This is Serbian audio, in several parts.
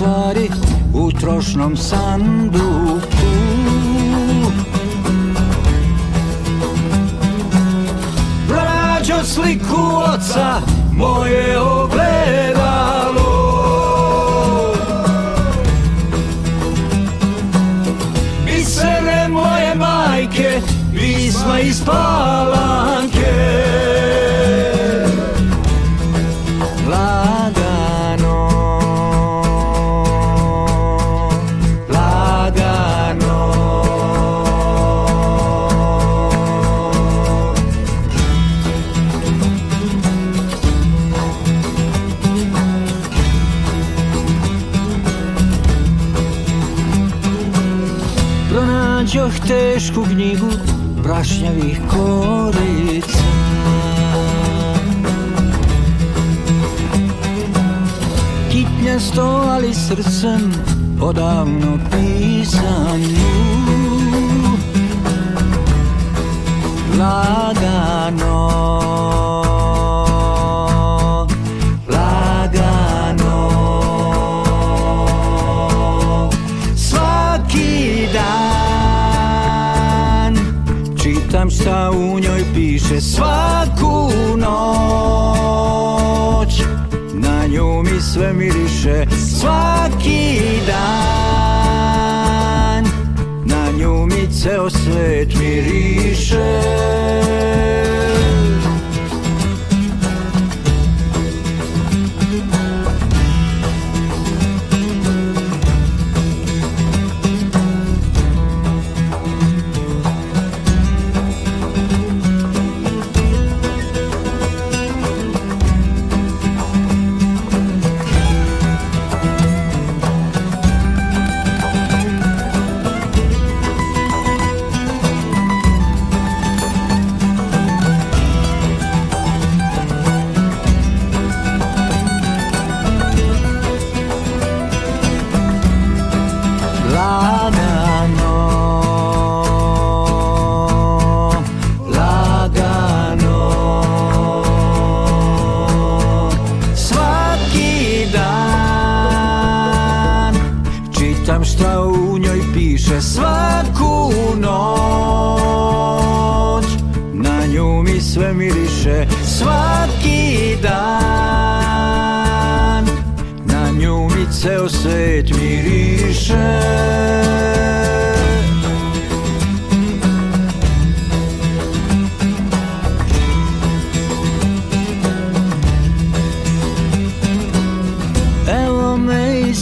stvari u trošnom sanduku Brađo sliku oca moje oblače srcem odavno pisanju Lagano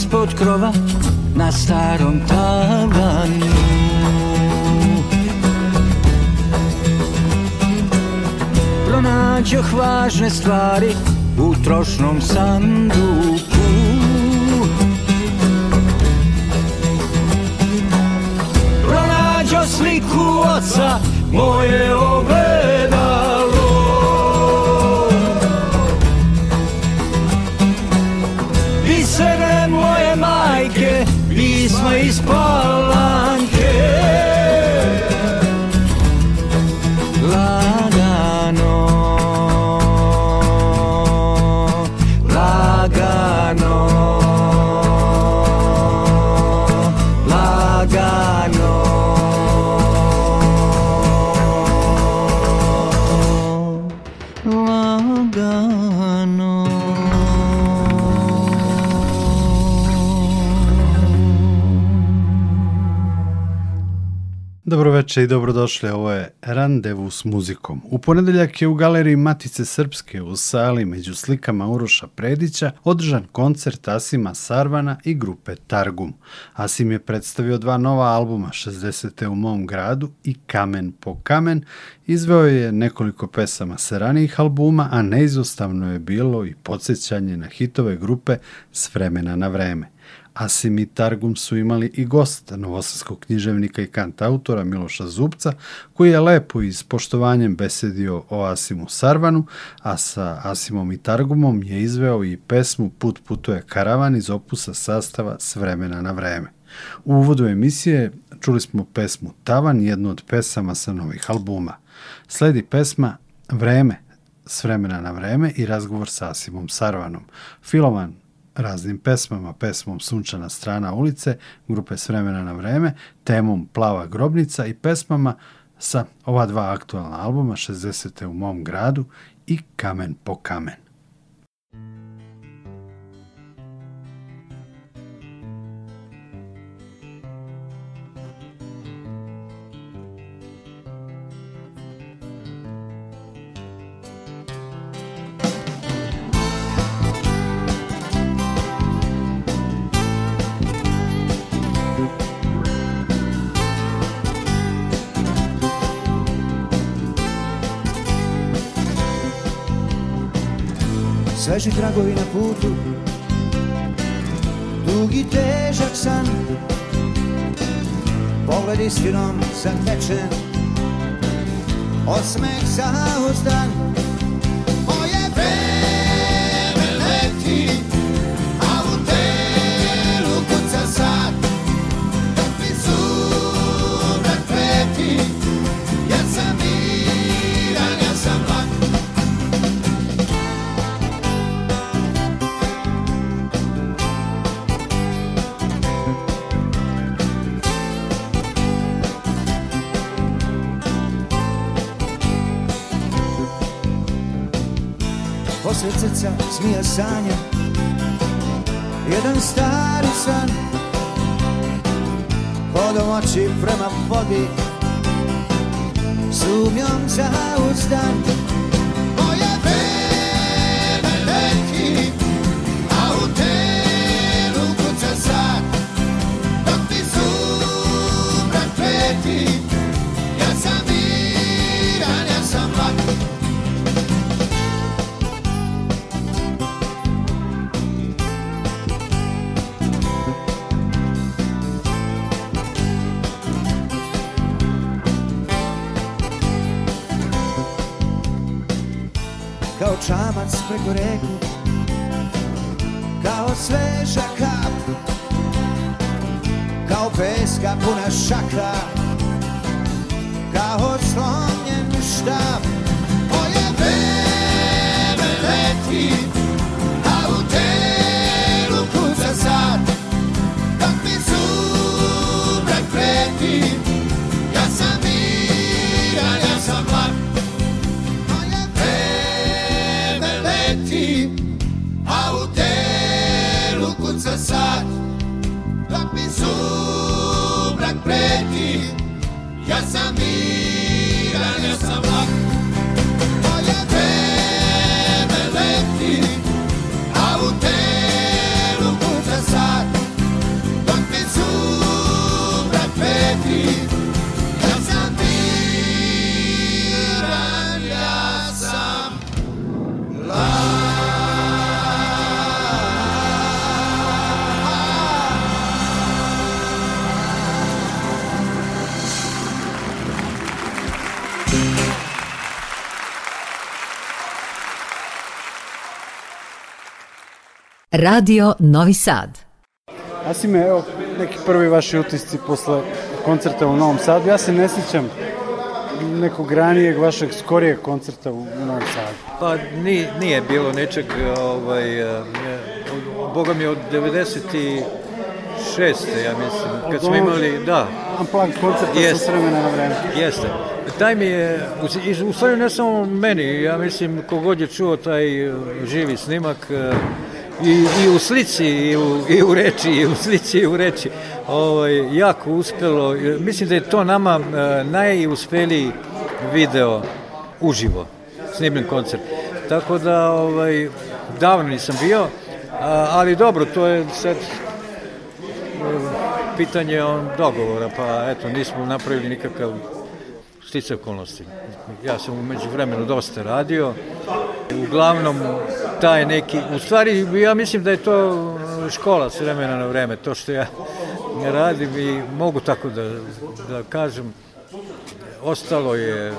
ispod krova na starom tavanu Pronađoh važne stvari u trošnom sanduku Pronađo sliku oca moje ogleda basmayız bağ veče i dobrodošli. Ovo je Randevu s muzikom. U ponedeljak je u galeriji Matice Srpske u sali među slikama Uroša Predića održan koncert Asima Sarvana i grupe Targum. Asim je predstavio dva nova albuma 60. u mom gradu i Kamen po kamen. Izveo je nekoliko pesama sa ranijih albuma, a neizostavno je bilo i podsjećanje na hitove grupe s vremena na vreme. Asim i Targum su imali i gosta novosadskog književnika i kantautora Miloša Zubca, koji je lepo i s poštovanjem besedio o Asimu Sarvanu, a sa Asimom i Targumom je izveo i pesmu Put putuje karavan iz opusa sastava s vremena na vreme. U uvodu emisije čuli smo pesmu Tavan, jednu od pesama sa novih albuma. Sledi pesma Vreme, s vremena na vreme i razgovor sa Asimom Sarvanom. Filoman raznim pesmama, pesmom Sunčana strana ulice, grupe S vremena na vreme, temom Plava grobnica i pesmama sa ova dva aktualna albuma 60. u mom gradu i Kamen po kamen. Naši tragovi na putu Dugi težak san Pogled istinom zatečen Osmeh za ustan Osycyca zmija sanie Jeden stary san, Chodzą oczy prema w wody Sumią cały Radio Novi Sad. Asime, evo neki prvi vaši utisci posle koncerta u Novom Sadu. Ja se ne sjećam nekog ranijeg vašeg skorijeg koncerta u Novom Sadu. Pa ni, nije bilo ničeg, ovaj, e, boga mi od 90 i šeste, ja mislim. Kad smo imali, da. Amplan koncerta jest, sa vremena na vreme. Jeste. Taj mi je, u, u stvari ne samo meni, ja mislim, kogod je čuo taj e, živi snimak, e, i, i u slici i u, i u reči i u slici i u reči ovaj, jako uspelo mislim da je to nama e, eh, najuspeliji video uživo snimljen koncert tako da ovaj, davno nisam bio a, ali dobro to je sad eh, pitanje on dogovora pa eto nismo napravili nikakav stica okolnosti. Ja sam umeđu vremenu dosta radio Uglavnom, taj neki, u stvari ja mislim da je to uh, škola s vremena na vreme, to što ja radim i mogu tako da, da kažem, ostalo je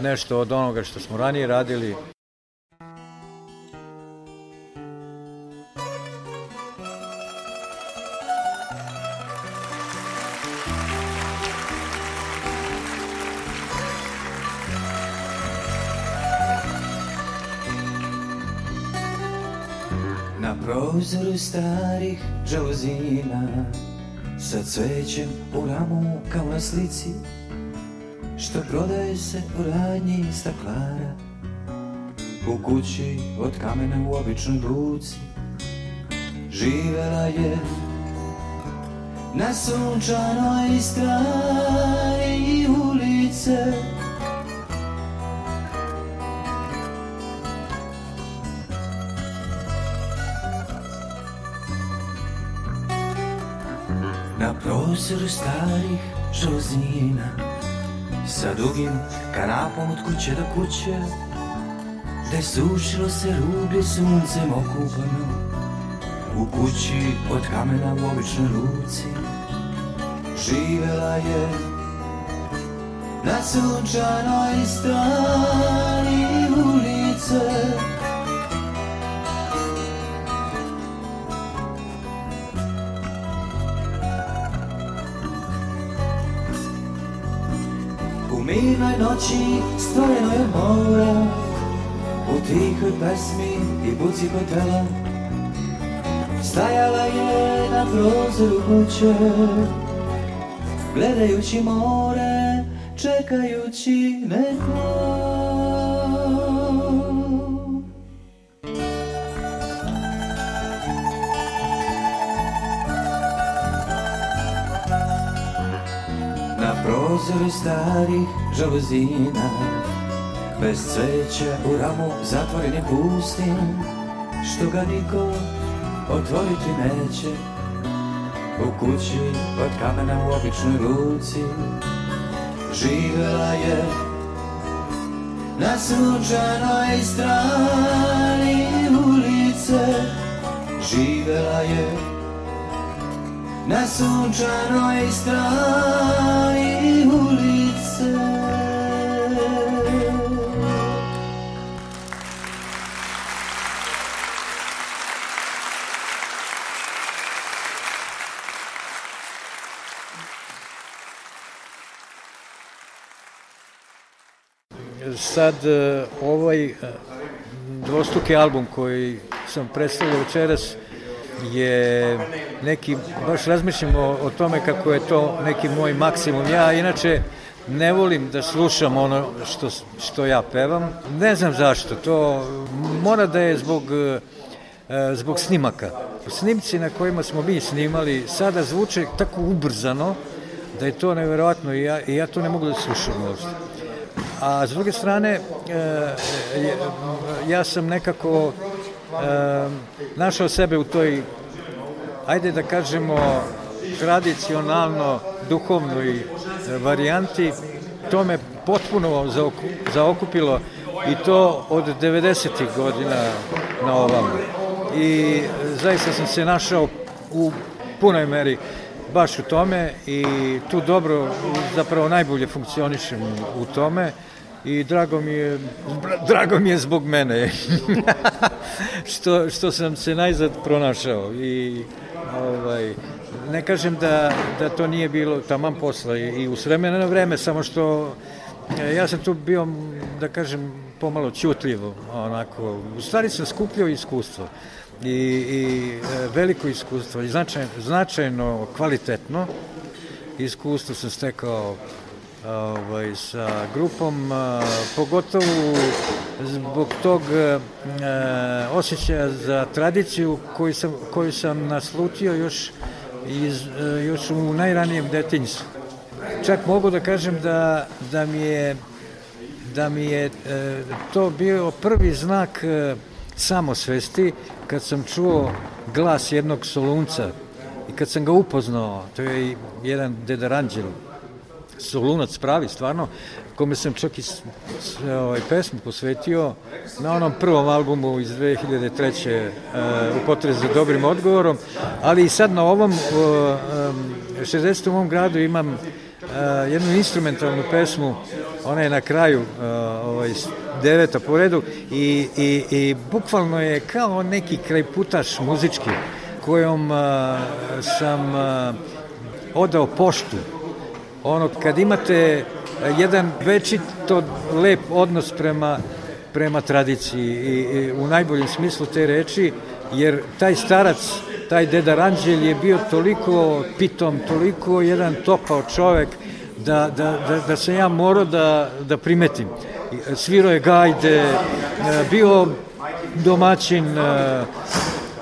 nešto od onoga što smo ranije radili, prozoru starih džavozina Sa cvećem u ramu kao na slici Što prodaje se u radnji staklara U kući od kamena u običnoj buci Živela je na sunčanoj strani ulice Uzor starih žolozina Sa dugim kanapom od kuće do kuće Da je sušilo se rublje suncem okupano U kući od kamena u običnoj ruci Živela je na sunčanoj strani ulice noći stvoreno je mora U tihoj pesmi i buci hotela Stajala je na prozoru kuće Gledajući more, čekajući nekoga Na prozore starih žalozina Bez cveća u ramu zatvoreni pustin Što ga niko otvoriti neće U kući od kamena u običnoj ruci Živela je na sunčanoj strani ulice Živela je na sunčanoj strani ulice. Sad e, ovaj e, dvostruki album koji sam predstavio večeras je neki, baš razmišljamo o, o tome kako je to neki moj maksimum. Ja inače ne volim da slušam ono što, što ja pevam. Ne znam zašto, to mora da je zbog e, zbog snimaka. Snimci na kojima smo mi snimali sada zvuče tako ubrzano da je to neverovatno i ja, i ja to ne mogu da slušam uopšte. A s druge strane, e, ja sam nekako Ehm, našao sebe u toj, ajde da kažemo, tradicionalno duhovnoj e, varijanti. To me potpuno zaokupilo i to od 90. godina na ovamo. I zaista sam se našao u punoj meri baš u tome i tu dobro, zapravo najbolje funkcionišem u tome i drago mi je, drago mi je zbog mene što, što sam se najzad pronašao i ovaj, ne kažem da, da to nije bilo taman posla i u vremena na vreme, samo što e, ja sam tu bio, da kažem, pomalo ćutljivo, onako, u stvari sam skupljao iskustvo i, i e, veliko iskustvo i značajno, značajno kvalitetno iskustvo sam stekao ovaj, sa grupom, pogotovo zbog tog a, e, osjećaja za tradiciju koju sam, koju sam naslutio još, iz, e, još u najranijem detinjstvu. Čak mogu da kažem da, da mi je, da mi je e, to bio prvi znak samosvesti kad sam čuo glas jednog solunca i kad sam ga upoznao, to je jedan deda Ranđelo, Solunac pravi, stvarno, kome sam čak i ovaj, pesmu posvetio na onom prvom albumu iz 2003. Uh, e, u potrezi za dobrim odgovorom, ali i sad na ovom uh, um, 60. u gradu imam uh, jednu instrumentalnu pesmu, ona je na kraju uh, ovaj, deveta po redu i, i, i bukvalno je kao neki krajputaš muzički kojom uh, sam uh, odao poštu ono kad imate e, jedan večito lep odnos prema prema tradiciji i, i u najboljem smislu te reči jer taj starac taj deda Ranđel je bio toliko pitom toliko jedan topao čovek da, da, da, da se ja morao da, da primetim svirao je gajde e, bio domaćin e,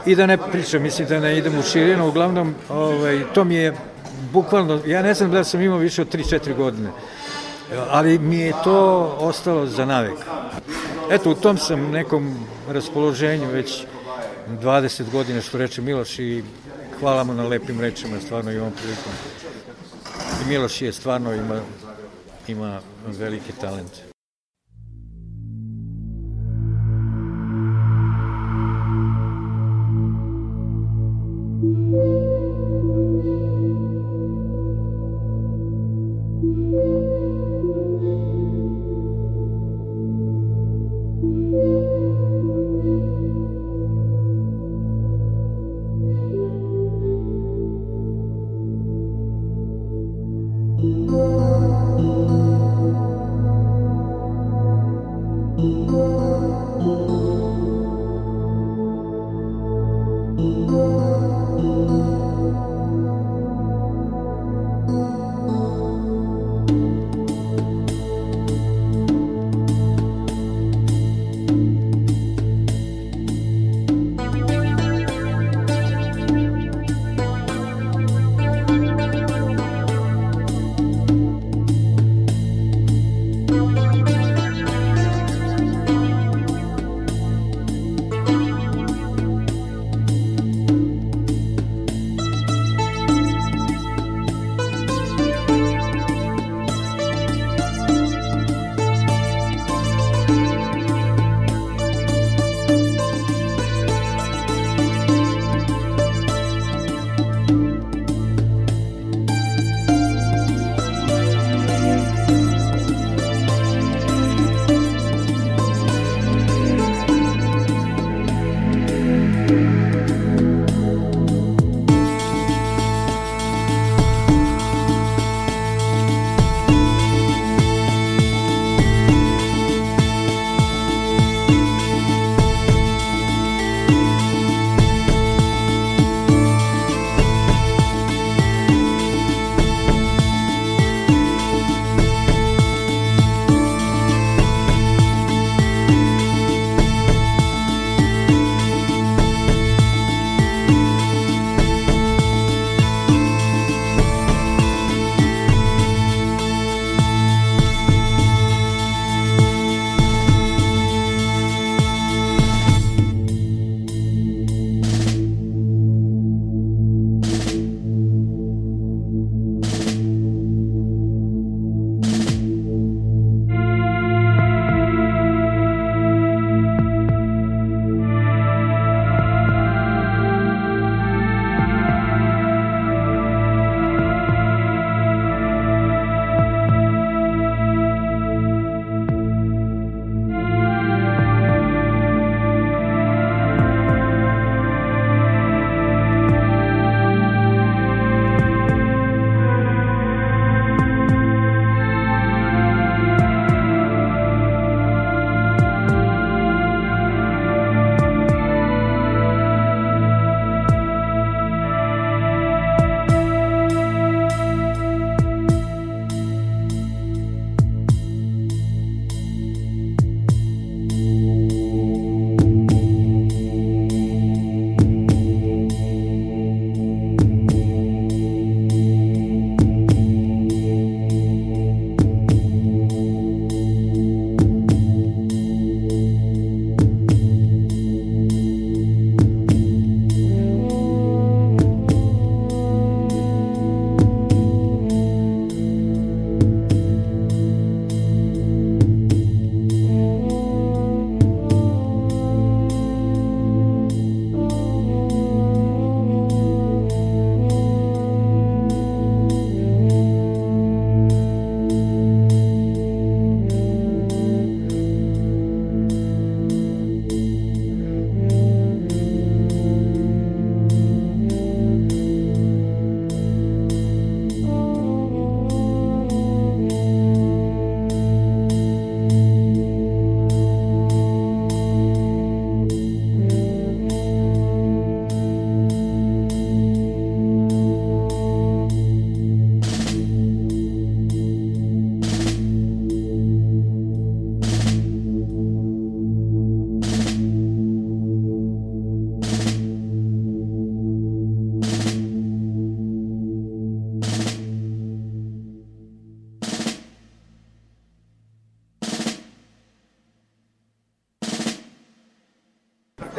i da ne pričam mislim da ne idem u širinu uglavnom ovaj, to mi je bukvalno, ja ne znam da sam imao više od 3-4 godine, ali mi je to ostalo za navek. Eto, u tom sam nekom raspoloženju već 20 godina, što reče Miloš, i hvala mu na lepim rečima, stvarno i ovom prilikom. I Miloš je stvarno ima, ima veliki talent.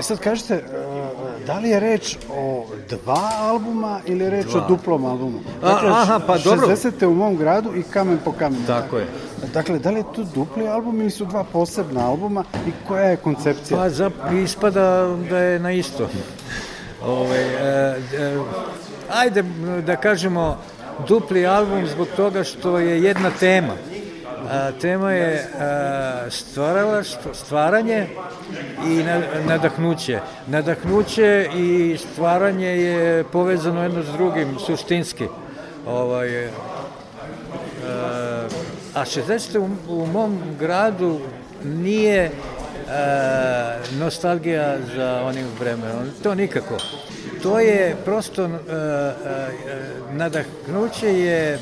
sad kažete, e, da li je reč o dva albuma ili je reč dva. o duplom albumu? Dakle, A, aha, pa 60. dobro. 60. u mom gradu i kamen po kamenu. Tako je. Dakle, da li je to dupli album ili su dva posebna albuma i koja je koncepcija? Pa zap, ispada da je na isto. Ove, e, e, ajde da kažemo dupli album zbog toga što je jedna tema. A, tema je a, stvaralaštvo, stvaranje i nadahnuće. Nadahnuće i stvaranje je povezano jedno s drugim suštinski. Ovaj, e, a, a 60. U, u mom gradu nije a, e, nostalgija za onim vremenom. To nikako. To je prosto a, e, a, nadahnuće je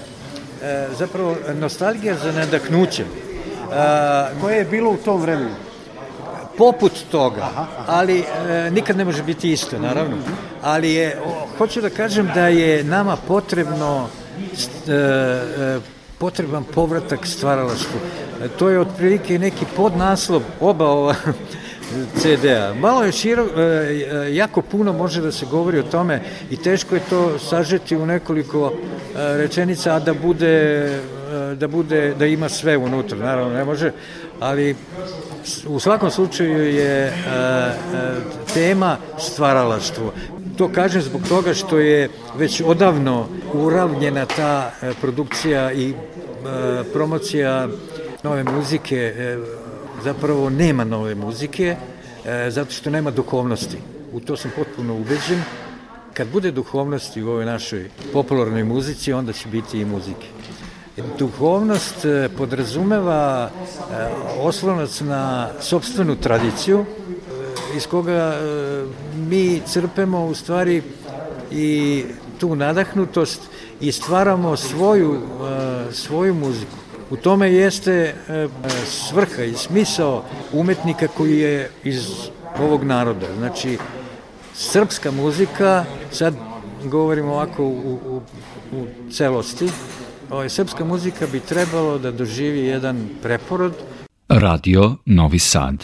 E, zapravo nostalgija za nadahnućem e, koje je bilo u tom vremenu poput toga, ali e, nikad ne može biti isto, naravno. Mhm, mhm. Ali je, hoću da kažem da je nama potrebno e, potreban povratak stvaralaštvu. to je otprilike neki podnaslov oba ova CD-a. Malo je širo, e, e, jako puno može da se govori o tome i teško je to sažeti u nekoliko e, rečenica, a da bude da bude da ima sve unutra, naravno ne može, ali u svakom slučaju je tema stvaralaštvo. To kažem zbog toga što je već odavno uravnjena ta produkcija i promocija nove muzike zapravo nema nove muzike, e, zato što nema duhovnosti. U to sam potpuno ubeđen. Kad bude duhovnosti u ovoj našoj popularnoj muzici, onda će biti i muzike. Duhovnost e, podrazumeva e, oslonac na sobstvenu tradiciju e, iz koga mi crpemo u stvari i tu nadahnutost i stvaramo svoju, svoju muziku. U tome jeste e, svrha i smisao umetnika koji je iz ovog naroda. Znači, srpska muzika, sad govorimo ovako u, u, u celosti, ovaj, srpska muzika bi trebalo da doživi jedan preporod. Radio Novi Sad.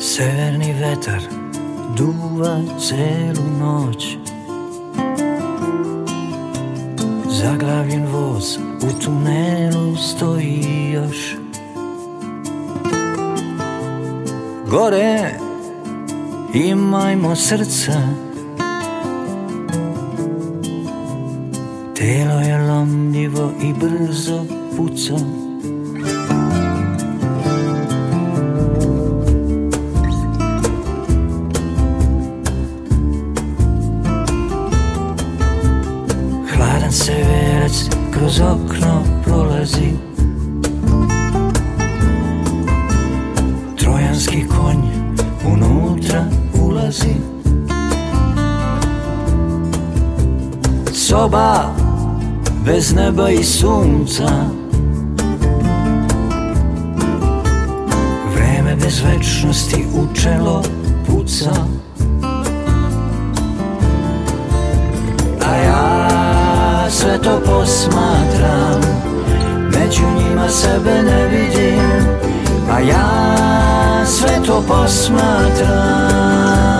Severni vetar duva celu noć Zaglavljen voz u tunelu stoji još Gore imajmo srca Telo je lomljivo i brzo puca severac kroz okno prolazi Trojanski konj unutra ulazi Soba bez neba i sunca Vreme bez večnosti u čelo puca sve to posmatram Među njima sebe ne vidim A ja sve to posmatram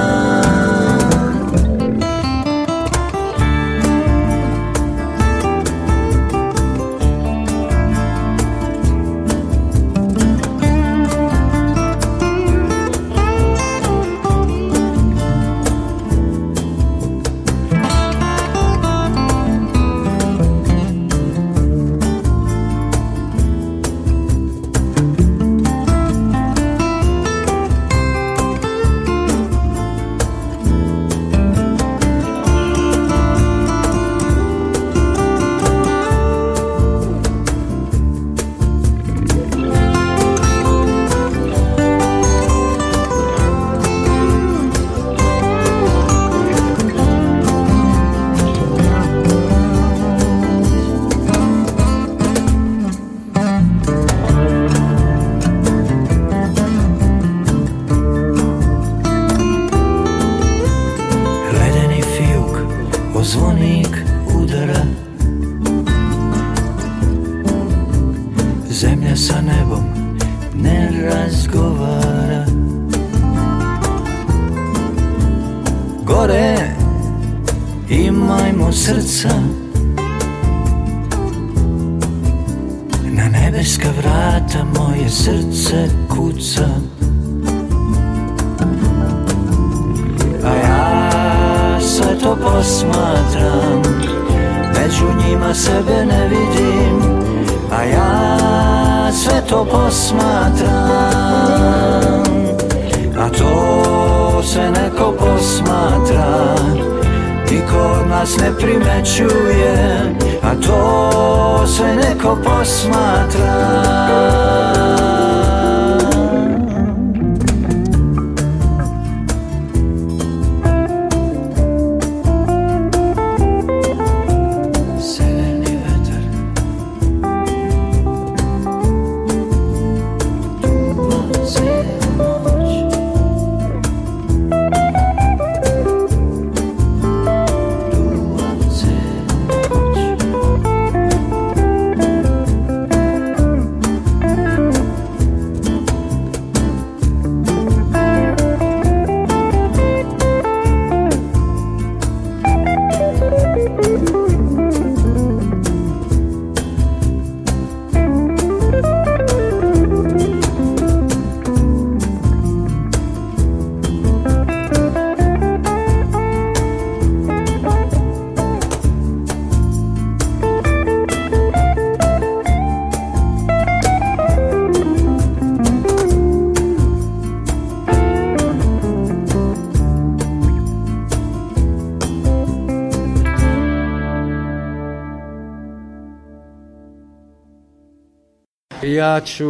ja ću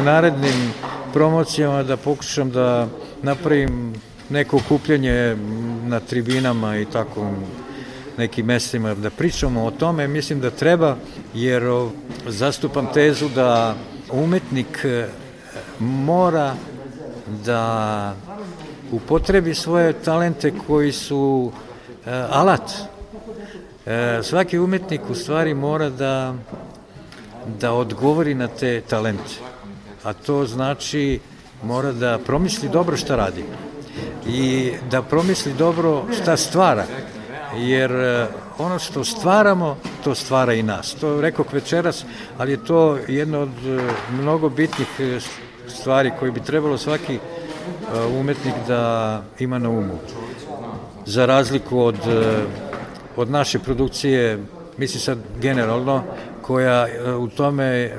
u narednim promocijama da pokušam da napravim neko kupljanje na tribinama i tako nekim mestima da pričamo o tome, mislim da treba, jer zastupam tezu da umetnik e, mora da upotrebi svoje talente koji su e, alat. E, svaki umetnik u stvari mora da da odgovori na te talente. A to znači mora da promisli dobro šta radi i da promisli dobro šta stvara jer e, ono što stvaramo, to stvara i nas. To rekao večeras, ali je to jedna od e, mnogo bitnih e, stvari koje bi trebalo svaki umetnik da ima na umu. Za razliku od, od naše produkcije, mislim sad generalno, koja e, u tome,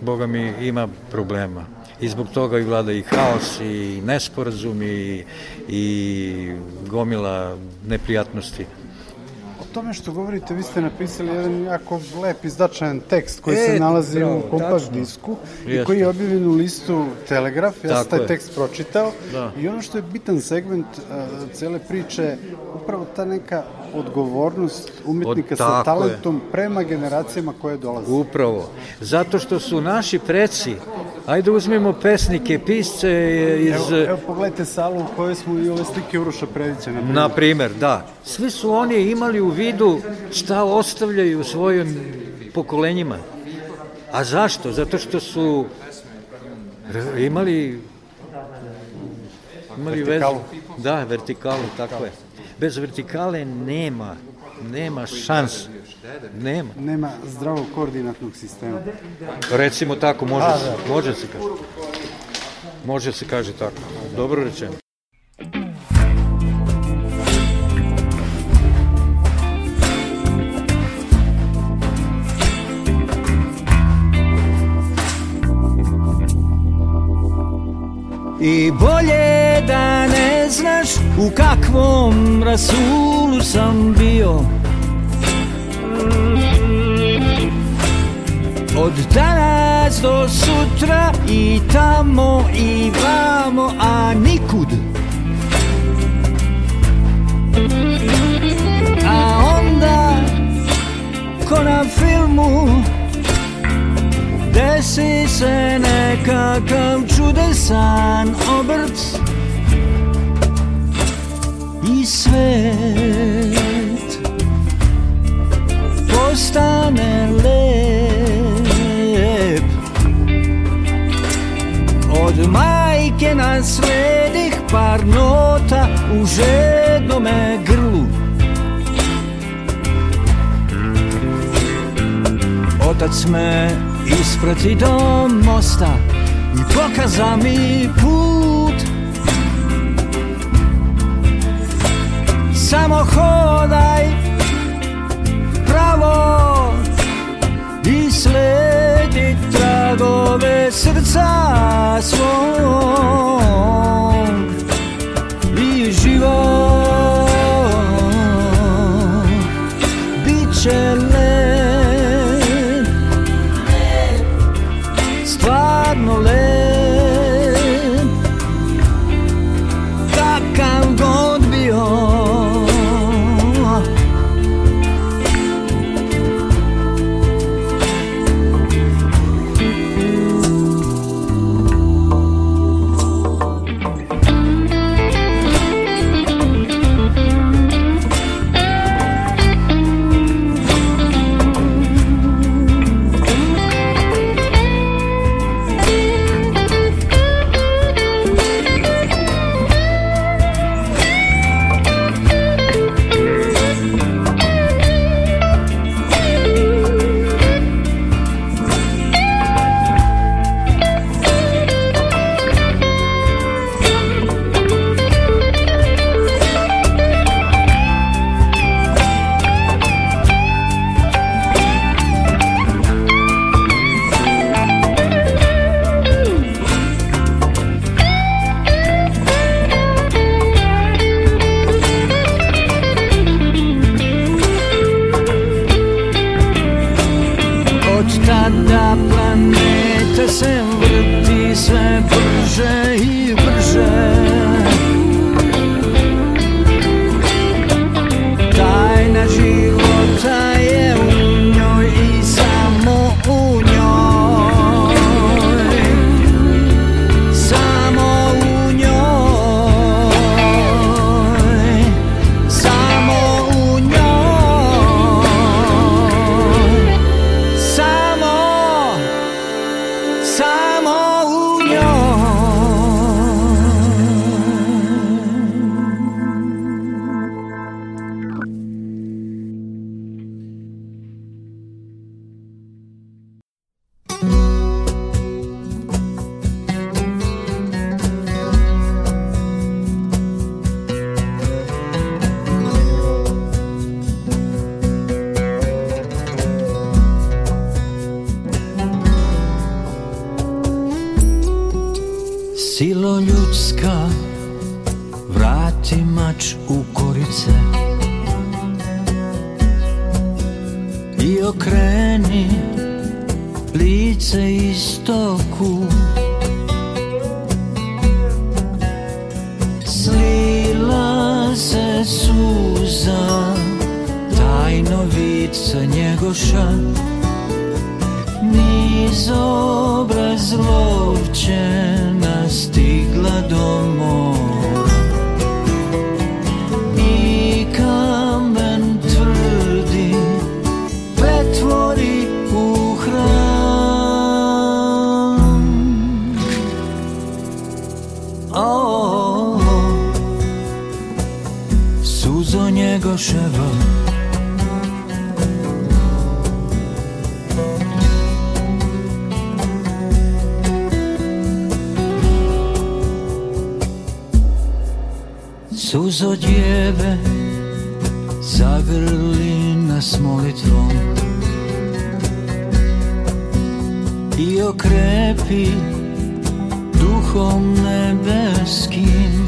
boga mi, ima problema. I zbog toga i vlada i haos, i nesporazum, i, i gomila neprijatnosti tome što govorite, vi ste napisali jedan jako lep i značajan tekst koji e, se nalazi bravo, u kompas tačno. disku Jeste. i koji je objavljen u listu Telegraf. Ja sam taj je. tekst pročitao da. i ono što je bitan segment uh, cele priče upravo ta neka odgovornost umetnika Od, sa talentom je. prema generacijama koje dolaze. Upravo. Zato što su naši preci Ajde uzmimo pesnike, pisce iz... Evo, evo pogledajte salu u kojoj smo i ove slike Uroša Predića, na primjer. Na primjer, da. Svi su oni imali u vidu šta ostavljaju svojim pokolenjima. A zašto? Zato što su imali imali vertikalu. vezu. Da, vertikalu, tako je. Bez vertikale nema nema šans. Nema. Nema zdravog koordinatnog sistema. Recimo tako, može, A, da. može se kaže. Može se kaže tako. Dobro rečeno. I bolje da ne znaš u kakvom rasulu sam bio Od danas do sutra i tamo i vamo, a nikud A onda, ko na filmu, desi se nekakav čudesan obrt i svet postane lep od majke nasledih par nota u žednome grlu Otac me isprati do mosta i pokaza mi put samo hodaj pravo i sledi tragove srca svog i život bit će novica njegoša Niz obraz lovčena stigla domov brzo djeve zagrli nas molitvom i okrepi duhom nebeskim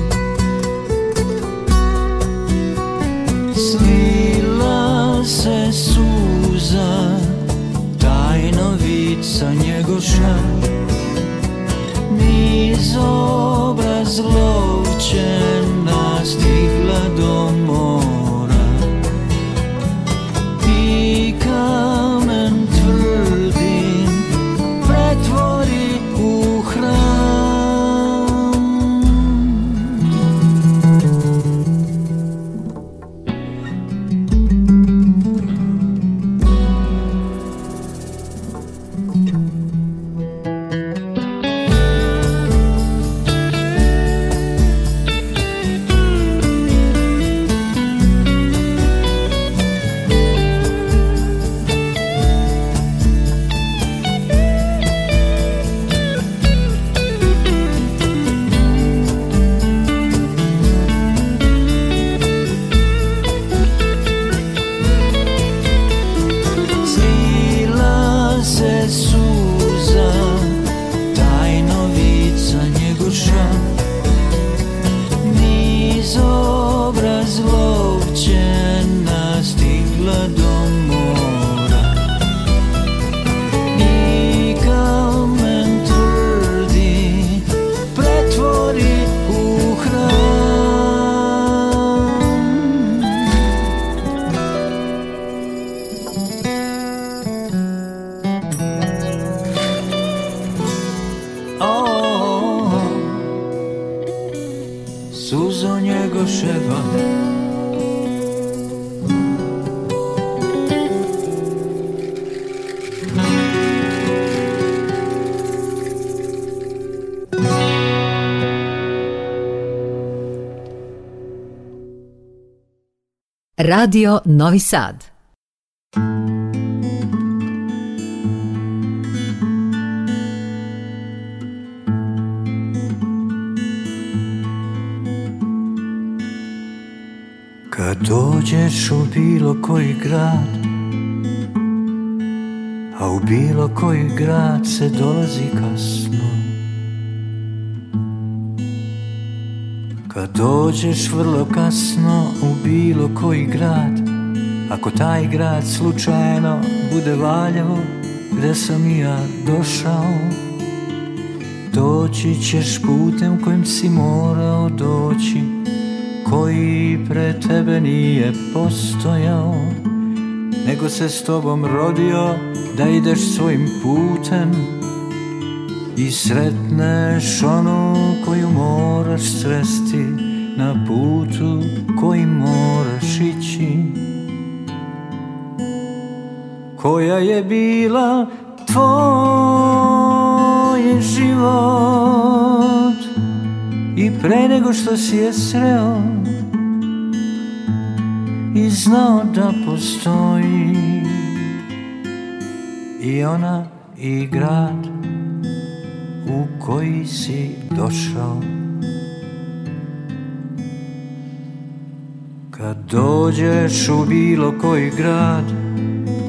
slila se suza tajnovica njegoša niz obraz loša Radio Novi Sad. Kad dođeš u bilo koji grad A u bilo koji grad se dolazi kasno dođeš vrlo kasno u bilo koji grad Ako taj grad slučajno bude valjavo Gde sam i ja došao Doći ćeš putem kojim si morao doći Koji pre tebe nije postojao Nego se s tobom rodio da ideš svojim putem i sretneš onu koju moraš sresti na putu koji moraš ići koja je bila tvoj život i pre nego što si je sreo i znao da postoji i ona i grad u koji si došao Kad dođeš u bilo koji grad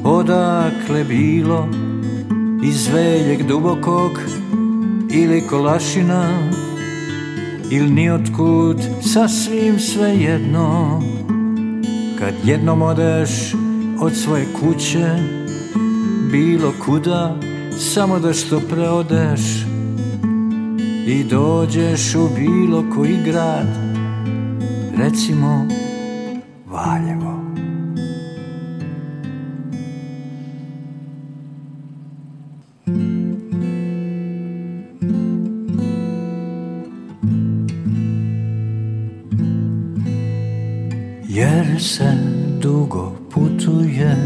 Odakle bilo Iz veljeg dubokog Ili kolašina Ili nijotkud Sasvim sve jedno Kad jednom odeš Od svoje kuće Bilo kuda Samo da što preodeš I dođeš u bilo koji grad Recimo Valjevo. Jer se dugo putuje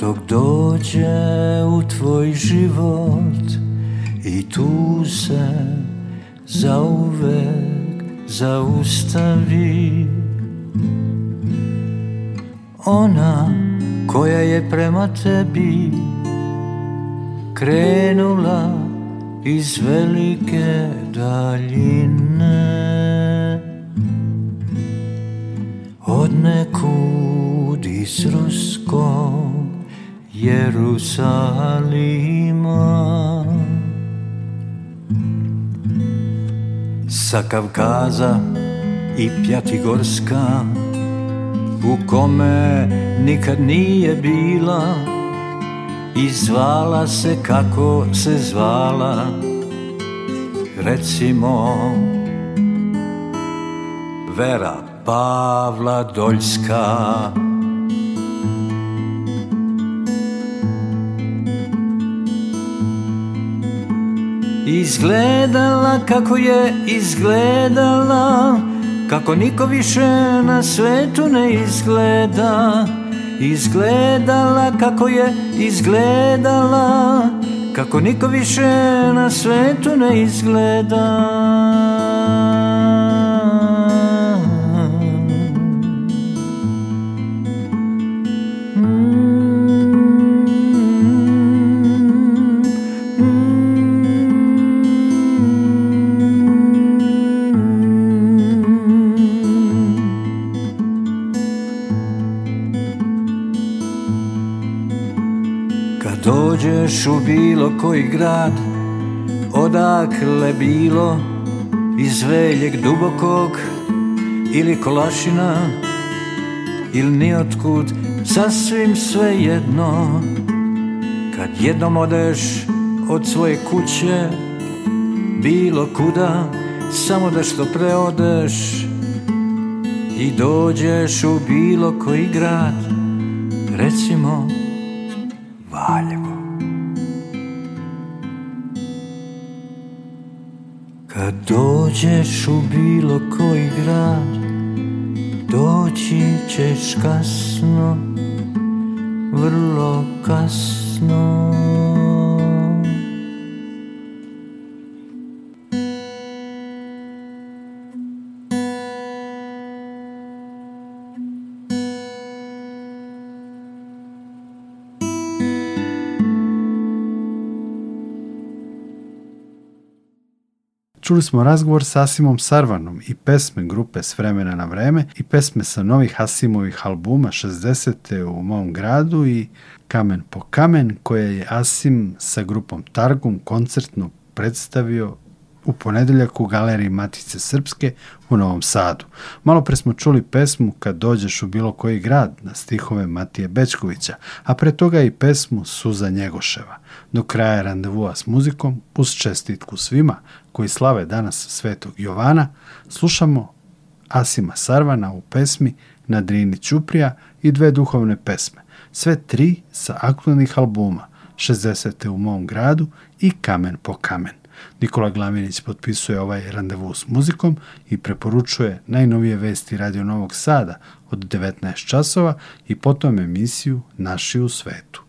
Dok dođe u tvoj život I tu se zauvek zaustavi ona koja je prema tebi krenula iz velike daljine od nekud iz ruskog Jerusalima sa Kavkaza i Pjatigorska u kome nikad nije bila i zvala se kako se zvala recimo Vera Pavla Doljska Izgledala kako je izgledala Kako niko više na svetu ne izgleda Izgledala kako je izgledala Kako niko više na svetu ne izgleda Odeš u bilo koji grad Odakle bilo Iz veljeg dubokog Ili kolašina Ili nijotkud Sasvim sve jedno Kad jednom odeš Od svoje kuće Bilo kuda Samo da što preodeš I dođeš u bilo koji grad Recimo Uđeš u bilo koji grad Doći ćeš kasno Vrlo kasno Čuli smo razgovor sa Asimom Sarvanom i pesme grupe S vremena na vreme i pesme sa novih Asimovih albuma 60. u mom gradu i Kamen po kamen koje je Asim sa grupom Targum koncertno predstavio u ponedeljak u Galeriji Matice Srpske u Novom Sadu. Malo pre smo čuli pesmu Kad dođeš u bilo koji grad na stihove Matije Bečkovića, a pre toga i pesmu Suza Njegoševa. Do kraja randevua s muzikom, uz čestitku svima koji slave danas Svetog Jovana, slušamo Asima Sarvana u pesmi Nadrini Ćuprija i dve duhovne pesme, sve tri sa aktualnih albuma 60. u mom gradu i Kamen po kamen. Nikola Glaminić potpisuje ovaj randevu s muzikom i preporučuje najnovije vesti Radio Novog Sada od 19 časova i potom emisiju Naši u svetu.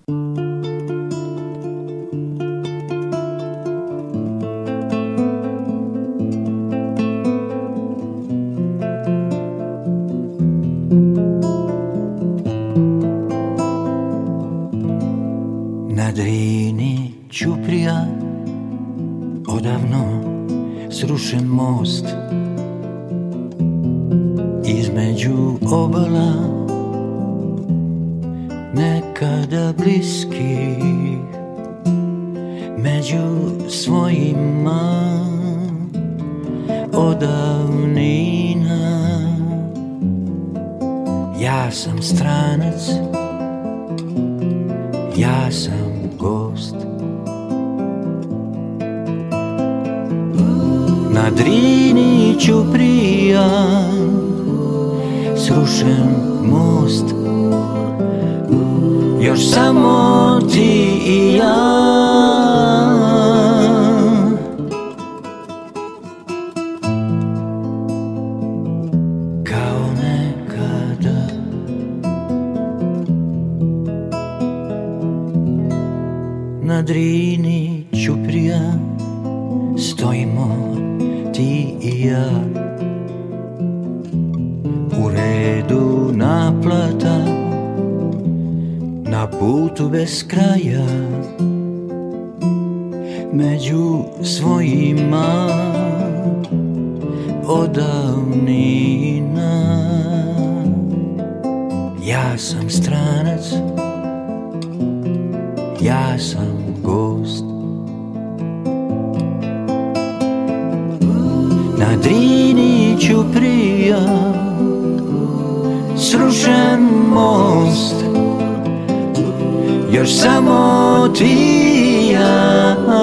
ja U redu naplata Na putu bez kraja Među svojima Odavnina Ja sam stranac Ja sam na Driniću prija Srušen most Još samo ti ja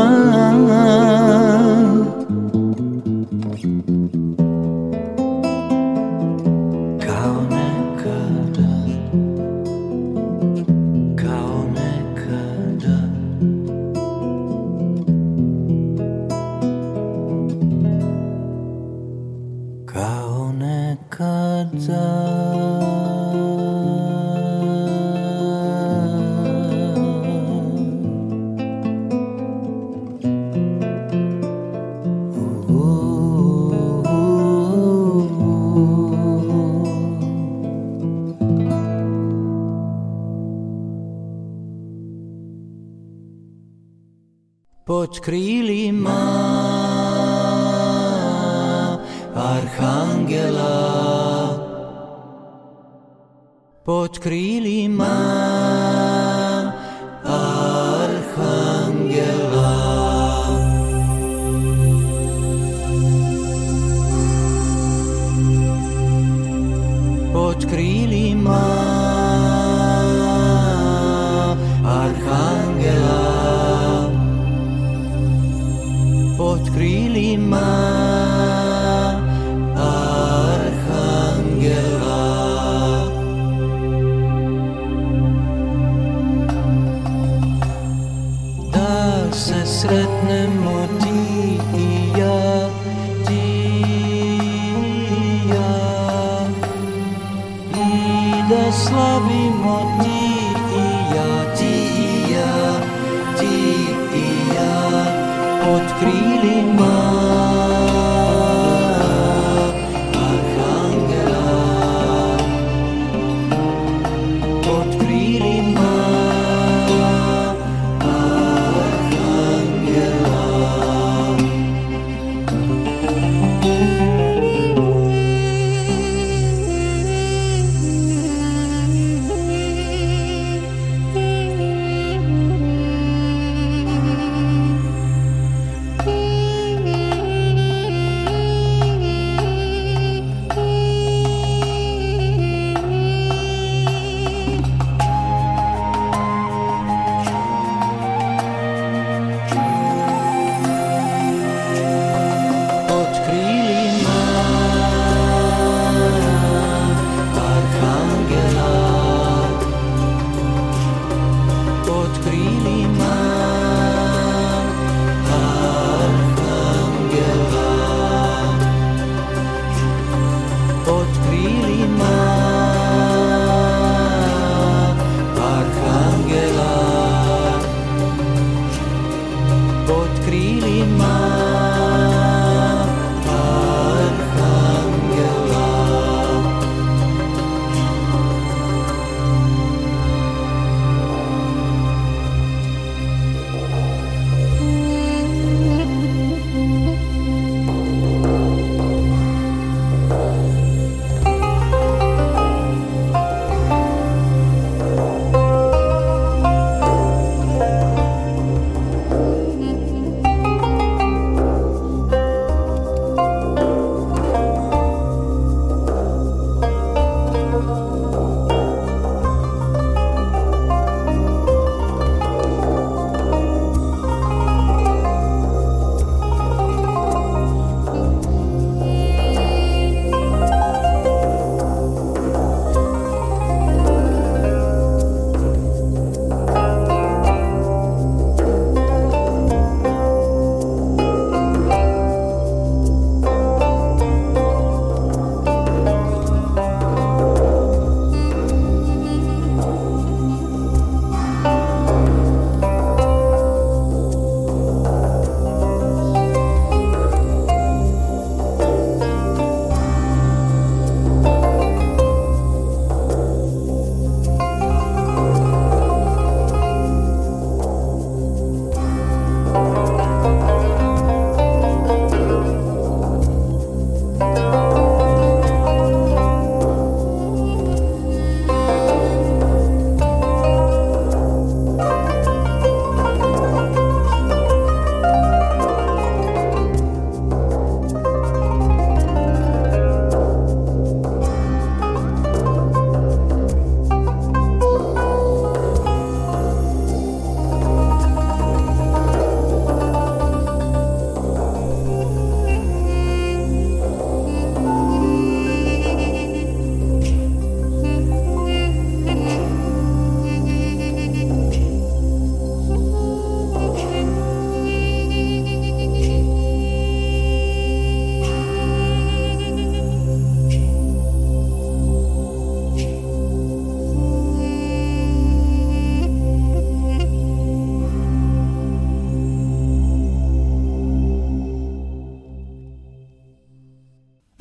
three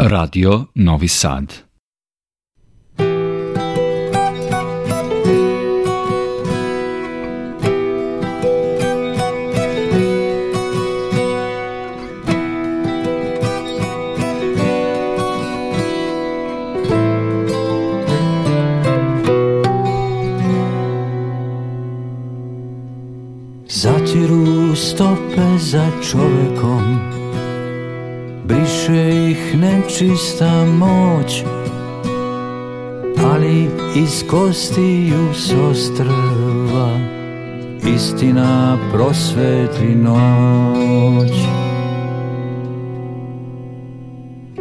Radio Novi Sad. ali iz kostiju sostrva istina prosvetli noć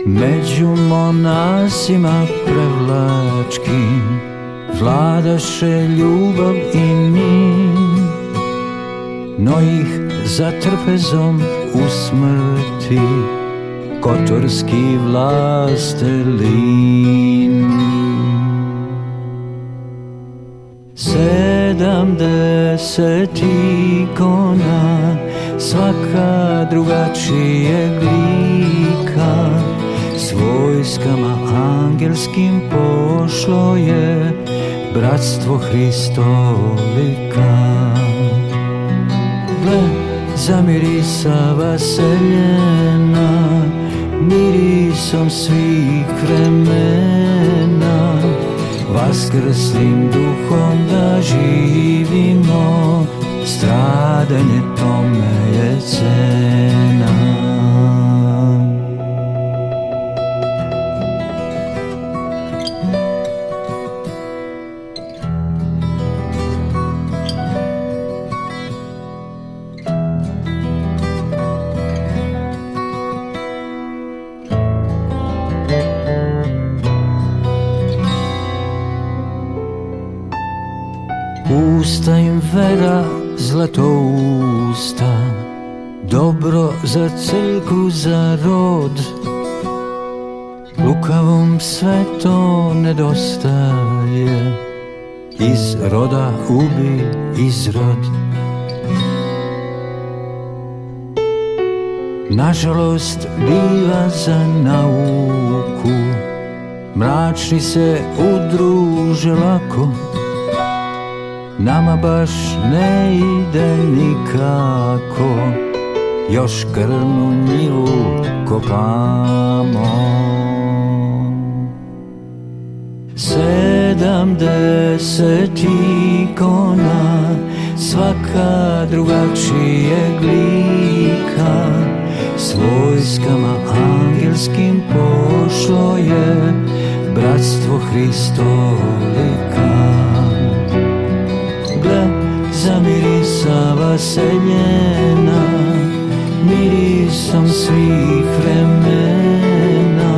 Među monasima prevlačkim Vladaše ljubav i mir No ih za trpezom u smrti Kotorski vlastelin Sedamdeset ikona Svaka drugačijeg lika S vojskama angelskim pošlo je Bratstvo Hristolika Gle, zamirisava seljena Mirisom svih vremena vaskrslim duhom da živimo, stradanje tome je cena. Neka da im vera zlato usta Dobro za crku, za rod Lukavom sve to nedostaje Iz roda ubi izrod Nažalost biva za nauku Mračni se udruže lako Nama baš ne ide nikako Još krvnu njivu kopamo Sedamdeset ikona Svaka drugačije glika S vojskama angelskim pošlo je Bratstvo Hristolika Sava se njena Mirisom svih vremena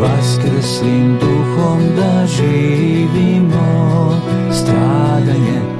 Vaskrslim duhom da živimo Stradanje